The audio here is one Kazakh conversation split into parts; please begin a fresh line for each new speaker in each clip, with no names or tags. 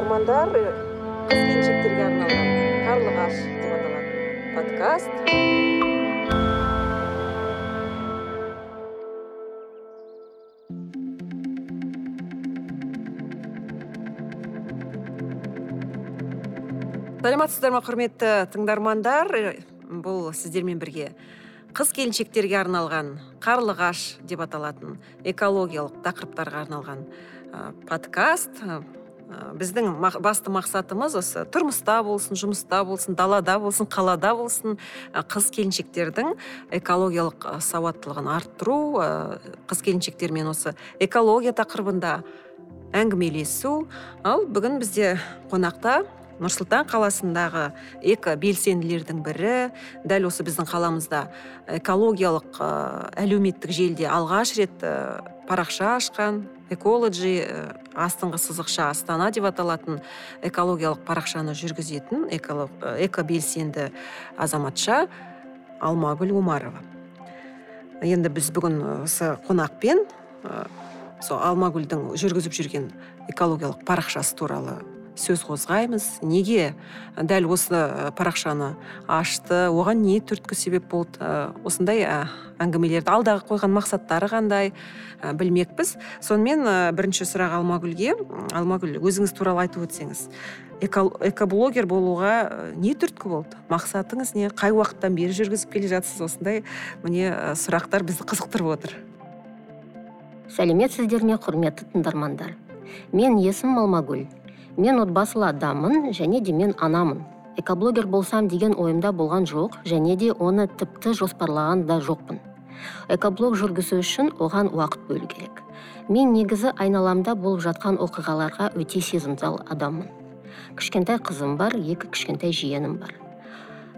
тыңдармандар қыз келіншектерге арналған қарлығаш деп аталатын подкаст. Саламатсыздар ма құрметті тыңдармандар. Бұл сіздермен бірге қыз келіншектерге арналған қарлығаш деп аталатын экологиялық тақырыптарға арналған подкаст. Ә, біздің ма- басты мақсатымыз осы тұрмыста болсын жұмыста болсын далада болсын қалада болсын ә, қыз келіншектердің экологиялық ә, сауаттылығын арттыру қыз келіншектермен осы экология тақырыбында әңгімелесу. Ал бүгін бізде қонақта нұрсұлтан қаласындағы эко белсенділердің бірі дәл осы біздің қаламызда экологиялық ә, әлеуметтік желіде алғаш рет ә, парақша ашқан экологи астыңғы сызықша астана деп аталатын экологиялық парақшаны жүргізетін экобелсенді азаматша алмагүл омарова. Енді біз бүгін осы қонақпен сол алмагүлдің жүргізіп жүрген экологиялық парақшасы туралы сөз қозғаймыз. Неге дәл осы парақшаны ашты? Оған не түрткі себеп болды? Осындай әңгімелерді алдағы қойған мақсаттары қандай білмекпіз. Сонымен бірінші сұрақ алмагүлге. Алмагүл өзіңіз туралы айтып өтсеңіз эко- экоблогер болуға не түрткі болды? Мақсатыңыз не? Қай уақыттан бері жүргізіп келе жатсыз осындай міне сұрақтар бізді қызықтырып отыр.
Сәлеметсіздер ме құрметті тыңдармандар. Мен есімім алмагүл. Мен отбасылы адаммын және де мен анамын. Экоблогер болсам деген ойымда болған жоқ және де оны тіпті жоспарлаған да жоқпын. Экоблог жүргізу үшін оған уақыт бөлу керек. Мен негізі айналамда болып жатқан оқиғаларға өте сезімтал адаммын. Кішкентай қызым бар екі кішкентай жиенім бар.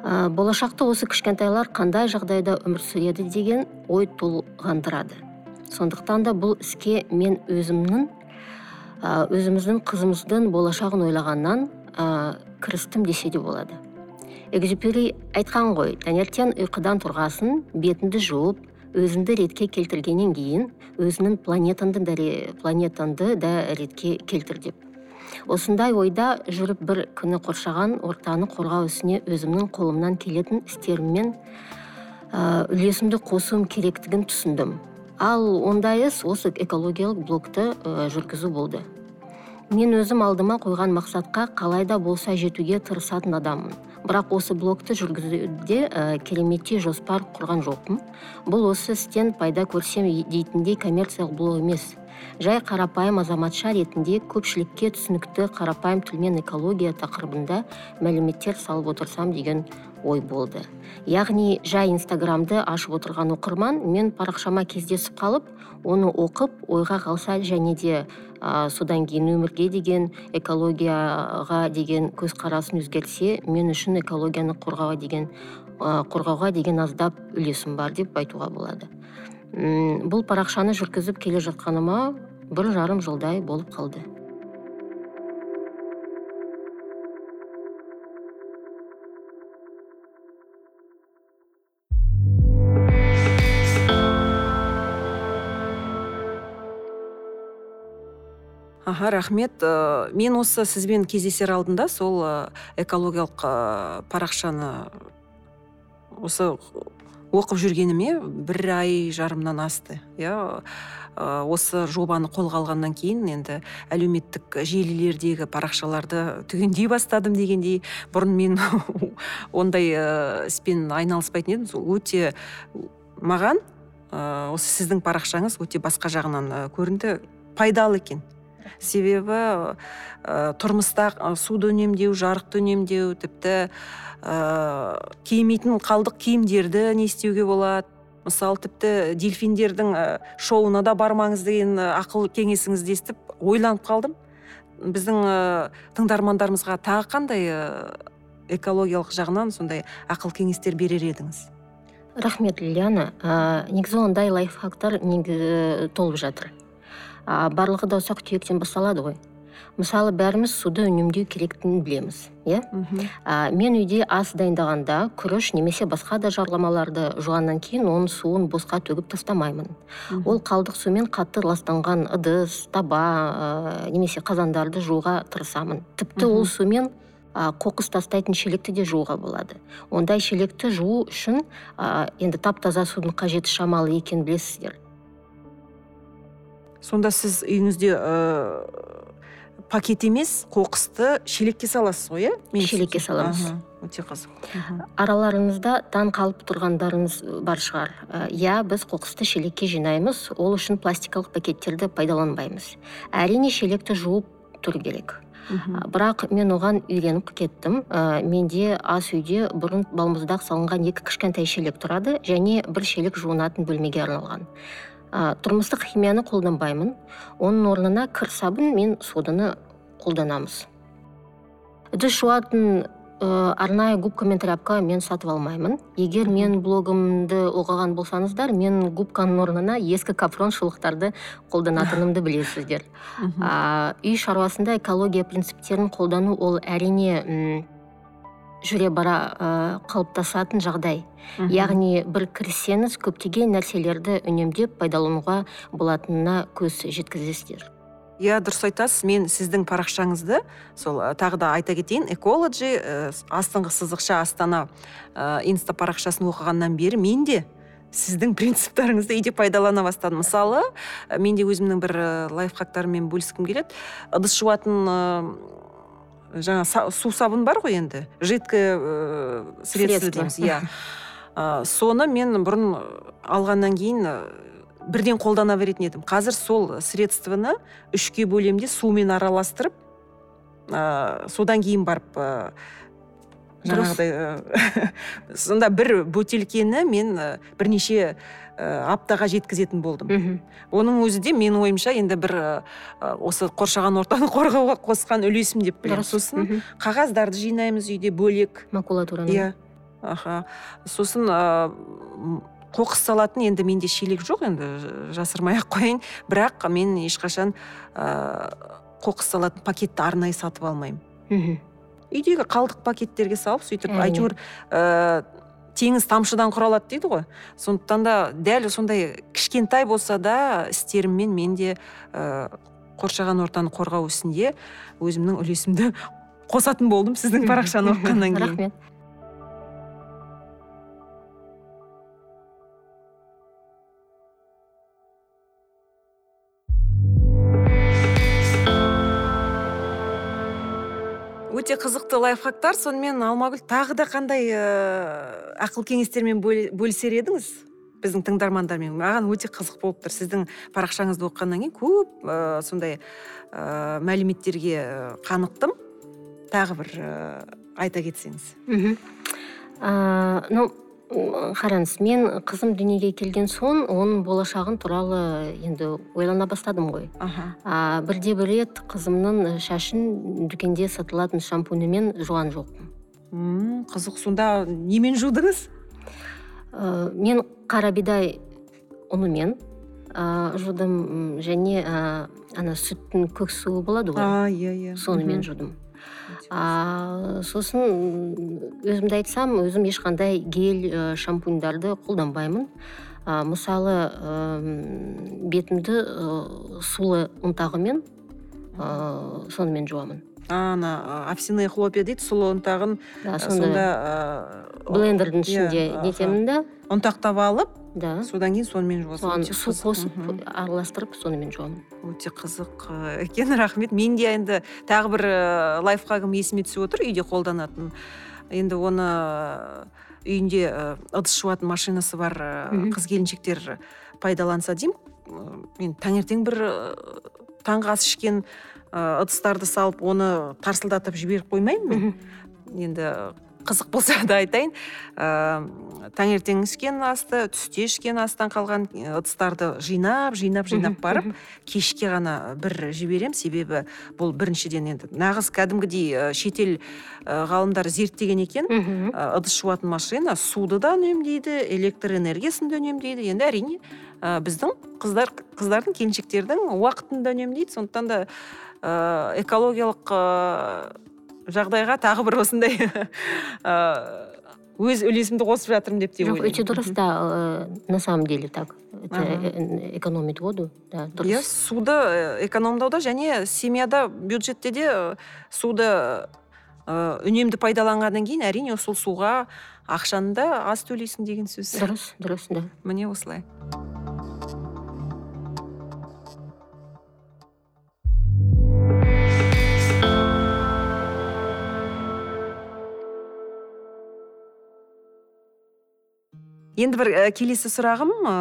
Ә, болашақта осы кішкентайлар қандай жағдайда өмір сүреді деген ой толғандырады. Сондықтан да бұл іске мен өзімнің өзіміздің қызымыздың болашағын ойлағаннан ә, кірістім десе де болады. Экзюпери айтқан ғой таңертең ұйқыдан тұрғасын бетіңді жуып өзіңді ретке келтіргеннен кейін өзіңнің планетаңды да планетаңды да ретке келтір деп. Осындай ойда жүріп бір күні қоршаған ортаны қорғау ісіне өзімнің қолымнан келетін істеріммен үлесімді қосуым керектігін түсіндім. Ал ондай іс осы экологиялық блогты ә, жүргізу болды. Мен өзім алдыма қойған мақсатқа қалай да болса жетуге тырысатын адаммын. Бірақ осы блогты жүргізуде ә, кереметтей жоспар құрған жоқпын. Бұл осы істен пайда көрсем дейтіндей коммерциялық блог емес. Жай қарапайым азаматша ретінде көпшілікке түсінікті қарапайым тілмен экология тақырыбында мәліметтер салып отырсам деген ой болды. Яғни жай инстаграмды ашып отырған оқырман мен парақшама кездесіп қалып оны оқып ойға қалса және де ә, содан кейін өмірге деген экологияға деген көзқарасын өзгертсе мен үшін экологияны қорғауға деген ә, қорғауға деген аздап үлесім бар деп айтуға болады. М, бұл парақшаны жүргізіп келе жатқаныма бір жарым жылдай болып қалды.
Аха рахмет. Э, мен осы сізбен кездесер алдында сол э, экологиялық э, парақшаны осы оқып жүргеніме бір ай жарымнан асты иә. Осы жобаны қолға алғаннан кейін енді әлеуметтік желілердегі парақшаларды түгендей бастадым дегендей бұрын мен ондай э, іспен айналыспайтын едім. Өте маған осы сіздің парақшаңыз өте басқа жағынан көрінді пайдалы екен. Себебі ә, тұрмыста ы, суды үнемдеу жарықты үнемдеу тіпті ә, кимейтін қалдық киімдерді не істеуге болады. Мысалы тіпті дельфиндердің ә, шоуына да бармаңыз деген ә, ақыл кеңесіңізді естіп ойланып қалдым. Біздің ә, тыңдармандарымызға тағы қандай ә, экологиялық жағынан сондай ақыл кеңестер берер едіңіз?
Рахмет лилияна ә, негізі ондай лайфхактар негізі толып жатыр? Ә, барлығы да ұсақ түйектен басталады ғой. Мысалы бәріміз суды үнемдеу керектігін білеміз иә? А, мен үйде ас дайындағанда күріш немесе басқа да жарламаларды жуғаннан кейін оның суын босқа төгіп тастамаймын. Ол қалдық сумен қатты ластанған ыдыс таба ә, немесе қазандарды жууға тырысамын. Тіпті ол сумен а, қоқыс тастайтын шелекті де жууға болады. Ондай шелекті жуу үшін а, енді тап таза судың қажеті шамалы екенін білесіздер.
Сонда сіз үйіңізде ыыы пакет емес қоқысты шелекке саласыз ғой иә?
Шелекке саламыз.
Өте қызық.
Араларыңызда таң қалып тұрғандарыңыз бар шығар. Ә, иә біз қоқысты шелекке жинаймыз. Ол үшін пластикалық пакеттерді пайдаланбаймыз. Әрине шелекті жуып тұру керек. Бірақ мен оған үйреніп кеттім. Ә, менде ас үйде бұрын балмұздақ салынған екі кішкентай шелек тұрады және бір шелек жуынатын бөлмеге арналған. Ә, тұрмыстық химияны қолданбаймын. Оның орнына кір сабын мен соданы қолданамыз. Ыдыс жуатын ә, арнайы губка мен тряпка мен сатып алмаймын. Егер мен блогымды оқыған болсаңыздар мен губканың орнына ескі капрон шұлықтарды қолданатынымды білесіздер. А, үй шаруасында экология принциптерін қолдану ол әрине жүре бара ә, қалыптасатын жағдай.
Мхм.
яғни бір кіріссеңіз көптеген нәрселерді үнемдеп пайдалануға болатынына көз жеткізесіздер.
Иә дұрыс айтасыз мен сіздің парақшаңызды сол ы, тағы да айта кетейін. Экологи ы, астыңғы сызықша астана ы, инста парақшасын оқығаннан бері мен де сіздің принциптарыңызды үйде пайдалана бастадым. Мысалы мен де өзімнің бір лайфхактарыммен бөліскім келеді. Ыдыс жуатын жаңа су сабын бар ғой енді жидкое ы, средство
Средство.
дейміз иә соны мен бұрын алғаннан кейін ы, бірден қолдана беретін едім қазір сол средствоны үшке бөлемін де сумен араластырып ы, содан кейін барып
Дұрыс.
жаңағыдай ы, сонда бір бөтелкені мен бірнеше ы, аптаға жеткізетін болдым.
Мхм
оның өзі де менің ойымша енді бір ы, осы қоршаған ортаны қорғауға қосқан үлесім деп білемін. Сосын қағаздарды жинаймыз үйде бөлек.
Макулатураны
иә. Аха. Сосын ы, м, қоқыс салатын енді менде шелек жоқ енді жасырмай ақ қояйын. Бірақ мен ешқашан ы, қоқыс салатын пакетті арнайы сатып алмаймын.
Мхм
үйдегі қалдық пакеттерге салып сөйтіп әйтеуір теңіз тамшыдан құралады дейді ғой. Сондықтан да дәл сондай кішкентай болса да істеріммен мен де ы, қоршаған ортаны қорғау ісінде өзімнің үлесімді қосатын болдым сіздің парақшаны оқығаннан кейін.
Рахмет.
Өте қызықты лайфхактар. Сонымен алмагүл тағы да қандай ыыы ақыл кеңестермен бөл- бөлісер едіңіз? Біздің тыңдармандармен. Маған өте қызық болып тұр. Сіздің парақшаңызды оқығаннан кейін көп ыыы сондай ыыы мәліметтерге қанықтым. Тағы бір ыыы айта кетсеңіз.
Мхм. Ну қараңыз мен қызым дүниеге келген соң оның болашағын туралы енді ойлана бастадым ғой.
Аха.
А, бірде бір рет қызымның шашын дүкенде сатылатын шампуньмен жуған жоқпын.
М қызық сонда немен жудыңыз?
Ә, мен қара бидай ұнымен ә, жудым және ә, ана сүттің көк суы болады ғой.
А иә иә.
Сонымен жудым. Сосын өзімді айтсам өзім ешқандай гель ә, шампуньдарды қолданбаймын. А, мысалы м, бетімді ә, сулы ұнтағымен ә, сонымен жуамын.
Ана овсяные хлопья дейді сұлы ұнтағын
да, сонда блендердің
иә,
ішінде нетемін да.
Ұнтақтап алып
да.
содан кейін сонымен жуасыз
соған су қосып араластырып сонымен жуамын.
Өте қызық екен рахмет. Мен де енді тағы бір лайфхагым есіме түсіп отыр үйде қолданатын. Енді оны үйінде ыдыс жуатын машинасы бар қыз келіншектер пайдаланса деймін. Мен таңертең бір таңғы ас ішкен ыдыстарды салып оны тарсылдатып жіберіп қоймаймын мен. Енді қызық болса да айтайын. Ыыы таңертең ішкен асты түсте ішкен астан қалған ыдыстарды жинап жинап жинап барып кешке ғана бір жіберем себебі бұл біріншіден енді нағыз кәдімгідей шетел ы, ғалымдары зерттеген екен. Ыдыс жуатын машина суды да үнемдейді электр энергиясын да үнемдейді. Енді әрине ы, біздің қыздар қыздардың келіншектердің уақытын да үнемдейді сондықтан да ы экологиялық ы жағдайға тағы бір осындай ы өз үлесімді қосып жатырмын деп те
жоқ
ойлаймын.
өте дұрыс да э, на самом деле так. Это э, экономит воду да дұрыс.
Иә суды э, экономдауда және семьяда бюджетте де э, суды э, үнемді пайдаланғаннан кейін әрине сол суға ақшаны да аз төлейсің деген сөз.
Дұрыс дұрыс да.
Міне осылай. Енді бір і, келесі сұрағым ы,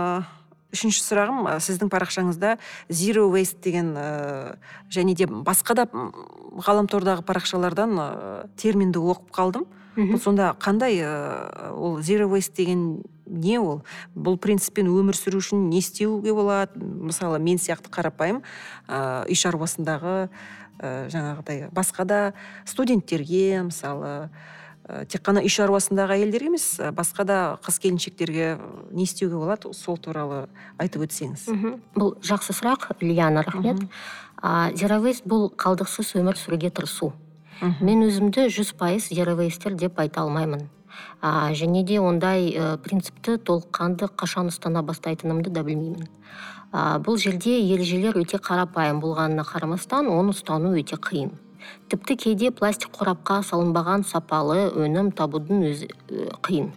үшінші сұрағым ы, сіздің парақшаңызда zero waste деген ы, және де басқа да ғаламтордағы парақшалардан ы, терминді оқып қалдым. Бұл сонда қандай ы, ол zero waste деген не ол? Бұл принциппен өмір сүру үшін не істеуге болады? Мысалы мен сияқты қарапайым ы, үй шаруасындағы ы, жаңағыдай басқа да студенттерге мысалы ы, тек қана үй шаруасындағы әйелдерге емес ы, басқа да қыз келіншектерге не істеуге болады сол туралы айтып өтсеңіз.
Мгм. бұл жақсы сұрақ лиана рахмет. А waste бұл қалдықсыз өмір сүруге тырысу. Мен өзімді жүз пайыз waster деп айта алмаймын. А, және де ондай ә, принципті толыққанды қашан ұстана бастайтынымды да білмеймін. А, бұл жерде ережелер өте қарапайым болғанына қарамастан оны ұстану өте қиын. Тіпті кейде пластик қорапқа салынбаған сапалы өнім табудың өзі қиын.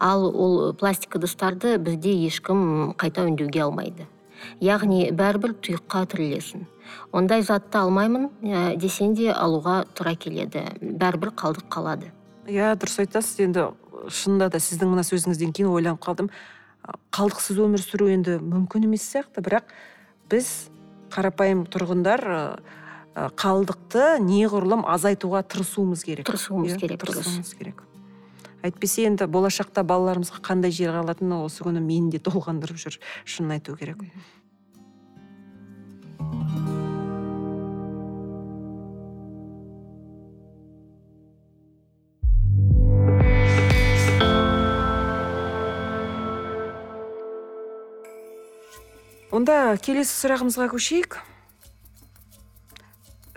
Ал ол пластик ыдыстарды бізде ешкім қайта өңдеуге алмайды. Яғни бәрібір тұйыққа тірелесің ондай затты алмаймын ә, десең де алуға тура келеді. Бәрібір қалдық қалады.
Иә дұрыс айтасыз енді шынында да сіздің мына сөзіңізден кейін ойланып қалдым. Қалдықсыз өмір сүру енді мүмкін емес сияқты бірақ біз қарапайым тұрғындар ы, ы, қалдықты неғұрлым азайтуға тырысуымыз керек.
Тырысуымыз
Иә,
керек
тырысуымыз керек. Әйтпесе енді болашақта балаларымызға қандай жер қалатыны осы күні мені де толғандырып жүр шынын айту керек. Онда келесі сұрағымызға көшейік.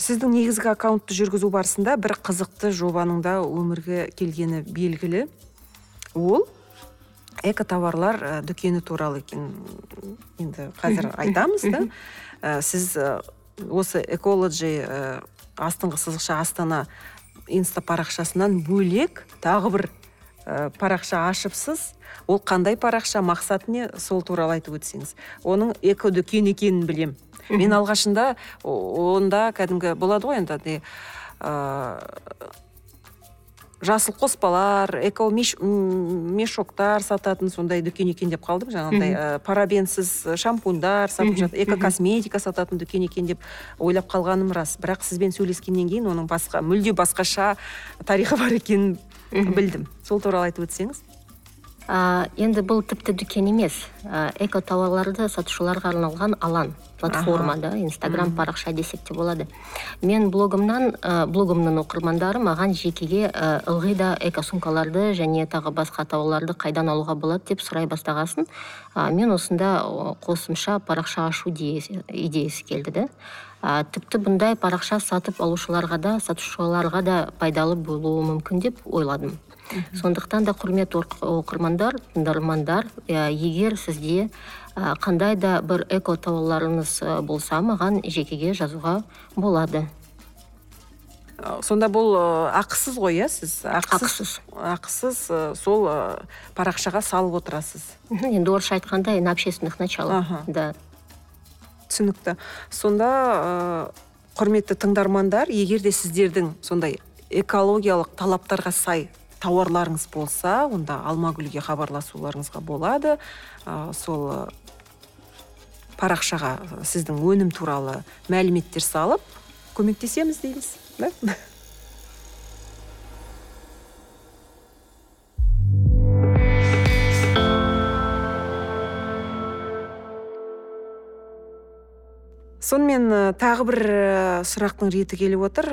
Сіздің негізгі аккаунтты жүргізу барысында бір қызықты жобаның да өмірге келгені белгілі. Ол экотоварлар ә, дүкені туралы екен. Енді қазір айтамыз да. Ә, сіз ә, осы экологи ә, астыңғы сызықша астана инста парақшасынан бөлек тағы бір ә, парақша ашыпсыз. Ол қандай парақша? Мақсаты не? Сол туралы айтып өтсеңіз. Оның эко дүкен екенін білем. Мен алғашында онда кәдімгі болады ғой енді ыыы жасыл қоспалар эко мешоктар сататын сондай дүкен екен деп қалдым. Жаңағындай ә, парабенсіз шампуньдар сатып жатыр эко косметика сататын дүкен екен деп ойлап қалғаным рас. Бірақ сізбен сөйлескеннен кейін оның басқа мүлде басқаша тарихы бар екенін білдім. Сол туралы айтып өтсеңіз.
А, енді бұл тіпті дүкен емес. А, эко тауарларды сатушыларға арналған алаң платформа да инстаграм парақша десек те болады. Мен блогымнан ә, блогымның оқырмандары маған жекеге ә, ылғи да эко сумкаларды және тағы басқа тауарларды қайдан алуға болады деп сұрай бастағасын. А, мен осында қосымша парақша ашу идеясы келді да а, тіпті бұндай парақша сатып алушыларға да сатушыларға да пайдалы болуы мүмкін деп ойладым. Сондықтан да құрметті оқырмандар тыңдармандар егер сізде қандай да бір эко тауарларыңыз болса маған жекеге жазуға болады.
Сонда бұл ақысыз ғой иә сіз?
Ақысыз.
ақысыз. Сол парақшаға салып отырасыз.
Енді орысша айтқанда на общественных началах да.
Түсінікті. Сонда құрметті тыңдармандар егер де сіздердің сондай экологиялық талаптарға сай тауарларыңыз болса онда алмагүлге хабарласуларыңызға болады. Ы, сол парақшаға сіздің өнім туралы мәліметтер салып көмектесеміз дейміз да? Сонымен ы, тағы бір ы, сұрақтың реті келіп отыр.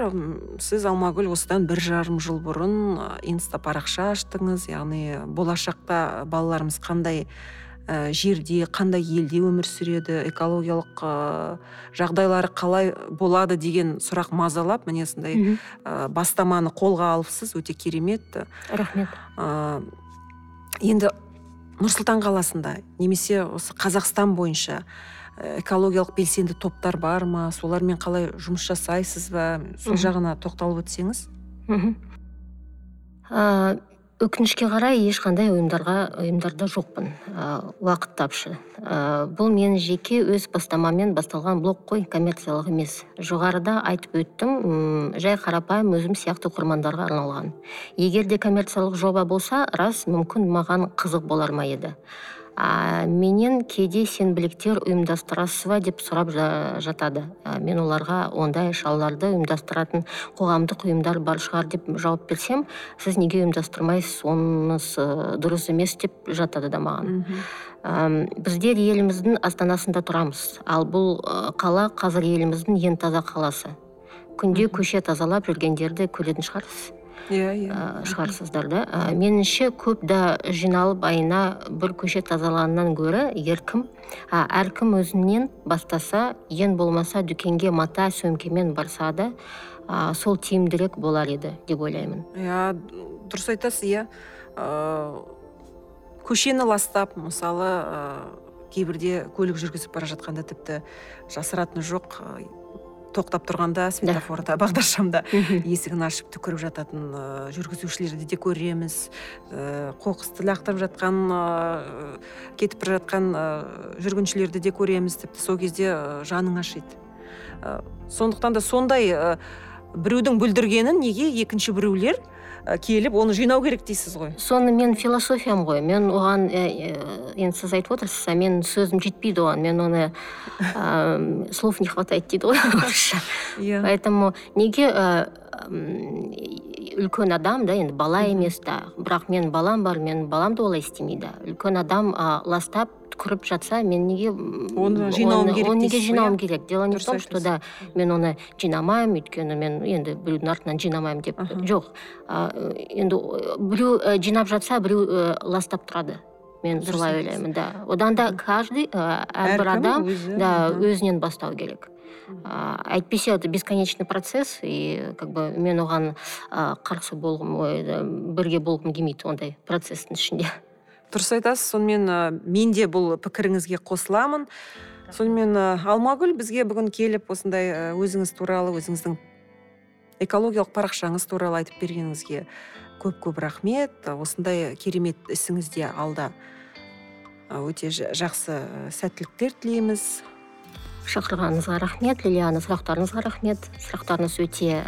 Сіз алмагүл осыдан бір жарым жыл бұрын ы, инста парақша аштыңыз. Яғни болашақта балаларымыз қандай жерде қандай елде өмір сүреді экологиялық жағдайлары қалай болады деген сұрақ мазалап міне осындай ә, бастаманы қолға алыпсыз. Өте керемет.
Рахмет.
Ә, енді нұр сұлтан қаласында немесе осы қазақстан бойынша экологиялық белсенді топтар бар ма? Солармен қалай жұмыс жасайсыз ба? Сол жағына тоқталып өтсеңіз.
Мхм ә, өкінішке қарай ешқандай ұйымдарға ұйымдарда жоқпын ә, уақыт тапшы. Ә, бұл менің жеке өз бастамаммен басталған блог қой коммерциялық емес. Жоғарыда айтып өттім м, жай қарапайым өзім сияқты оқырмандарға арналған. Егер де коммерциялық жоба болса рас мүмкін маған қызық болар ма еді. А, менен кейде сенбіліктер ұйымдастырасыз ба деп сұрап жа- жатады. А, мен оларға ондай шараларды ұйымдастыратын қоғамдық ұйымдар бар шығар деп жауап берсем сіз неге ұйымдастырмайсыз онысы дұрыс емес деп жатады да маған. Ам, біздер еліміздің астанасында тұрамыз. Ал бұл қала қазір еліміздің ең таза қаласы. Күнде көше тазалап жүргендерді көретін шығарсыз.
Иә иә.
Ә, шығарсыздар да. Ә, меніңше көп да жиналып айына бір көше тазалағаннан гөрі еркім ә, әркім өзінен бастаса ең болмаса дүкенге мата сөмкемен барса да ә, сол тиімдірек болар еді деп ойлаймын.
Иә дұрыс айтасыз иә. Ыыы көшені ластап мысалы ыыы кейбірде көлік жүргізіп бара жатқанда тіпті жасыратыны жоқ. ы, тоқтап тұрғанда светофорда бағдаршамда есігін ашып түкіріп жататын жүргізушілерді де көреміз. Қоқысты лақтырып жатқан кетіп бара жатқан жүргіншілерді де көреміз. Тіпті сол кезде жаның ашиды. Сондықтан да сондай біреудің бүлдіргенін неге екінші біреулер келіп оны жинау керек дейсіз ғой.
Соны мен философиям ғой. Мен оған ә, ә, енді сіз айтып отырсыз а менің сөзім жетпейді оған. Мен оны ә, слов не хватает дейді ғой орысша.
Иә.
Поэтому неге ә, үлкен адам да енді бала емес та. Бірақ менің балам бар менің балам да олай істемейді. Үлкен адам ә, ластап түкіріп жатса мен неге
Оны жинауым керек
оны неге жинауым
иә?
керек? Дело не в том что да мен оны жинамаймын өйткені мен енді біреудің артынан жинамаймын деп жоқ. Енді ы, біреу ы, жинап жатса біреу ы, ластап тұрады. Мен солай ойлаймын да. Одан да каждый әрбір адам да өзінен бастау керек. А, әйтпесе это бесконечный процесс и как бы мен оған қарсы болғым ой, бірге болғым келмейді ондай процесстің ішінде
дұрыс айтасыз сонымен ы, мен де бұл пікіріңізге қосыламын. Сонымен ы, алмагүл бізге бүгін келіп осындай өзіңіз туралы өзіңіздің экологиялық парақшаңыз туралы айтып бергеніңізге көп көп рахмет. Осындай керемет ісіңізде алда ы, өте жа- жақсы ы, сәттіліктер тілейміз.
Шақырғаныңызға рахмет лилиана сұрақтарыңызға рахмет. Сұрақтарыңыз өте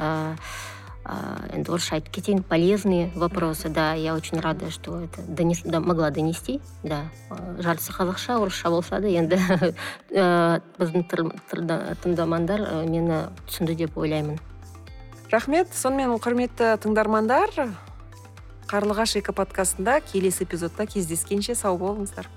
енді орысша айтып кетейін полезные вопросы. Да я очень рада что это донес- да, могла донести. Да жартысы қазақша орысша болса да енді біздің тыңдармандар мені түсінді деп ойлаймын.
Рахмет. Сонымен құрметті тыңдармандар қарлығаш эко подкастында келесі эпизодта кездескенше сау болыңыздар.